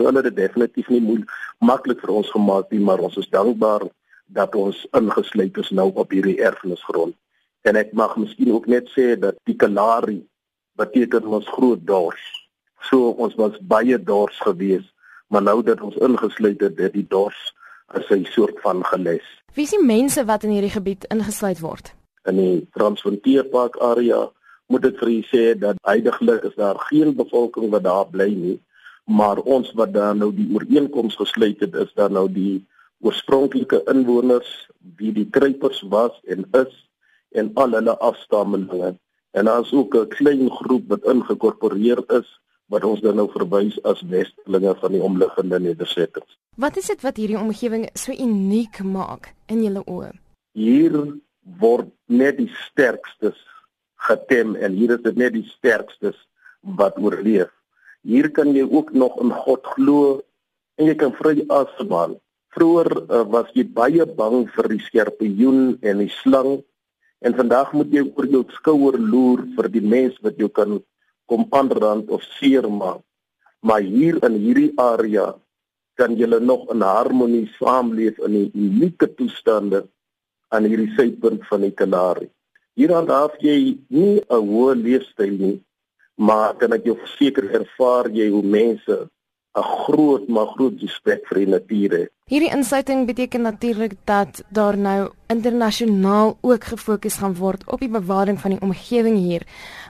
Hulle het dit definitief nie moeilik maklik vir ons gemaak nie, maar ons is dankbaar dat ons ingesluit is nou op hierdie erfenisgrond. En ek mag miskien ook net sê dat die Kalahari beteken ons groot dors. So ons was baie dors gewees, maar nou dat ons ingesluit het, het die dors as 'n soort van geles. Wie is die mense wat in hierdie gebied ingesluit word? In die Transfrontier Park area moet ek vir u sê dat heidaglik is daar geen bevolking wat daar bly nie, maar ons wat daar nou die ooreenkoms gesluit het, is daar nou die oorspronklike inwoners wie die kruipers was en is en al hulle afstammelinge. En is ook 'n klein groep wat ingekorporeer is wat ons dan nou verwys as westelinge van die omliggende nedersettings. Wat is dit wat hierdie omgewing so uniek maak in julle oë? Hier word net die sterkstes getem en hier is dit net die sterkstes wat oorleef. Hier kan jy ook nog in God glo en jy kan vry asemhaal. Vroeger uh, was jy baie bang vir die skorpioen en die slang en vandag moet jy oor jou skouer loer vir die mens wat jou kan kom aanrand of seermaak. Maar hier in hierdie area kan julle nog in harmonie saamleef in 'n unieke toestande aan hierdie suidpunt van die Kalahari. Hier aan daar jy nie 'n hoë leefstyl nie, maar kan ek jou verseker ervaar jy hoe mense 'n groot maar groot respek vir die natuur het. Hierdie insluiting beteken natuurlik dat daar nou internasionaal ook gefokus gaan word op die bewaring van die omgewing hier.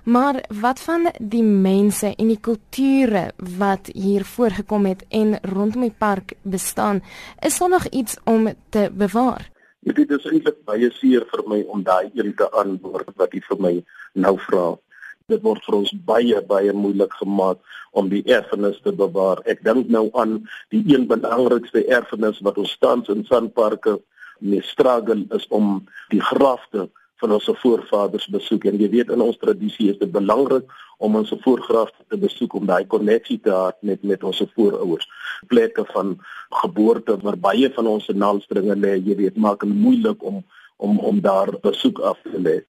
Maar wat van die mense en die kulture wat hier voorgekom het en rondom die park bestaan, is daar nog iets om te bewaar? Dit is eintlik baie seer vir my om daai een te antwoord wat jy vir my nou vra dit word vir ons baie baie moeilik gemaak om die erfenis te bewaar. Ek dink nou aan die een belangrikste erfenis wat ons tans in Sanparke mee struggle is om die grafte van ons voorvaders besoek. En jy weet in ons tradisie is dit belangrik om ons voorgrafte te besoek om daai koneksie te hê met met ons voorouers. Plekke van geboorte waar baie van ons naalstringe lê jy weet maak dit moeilik om om om daar besoek af te lê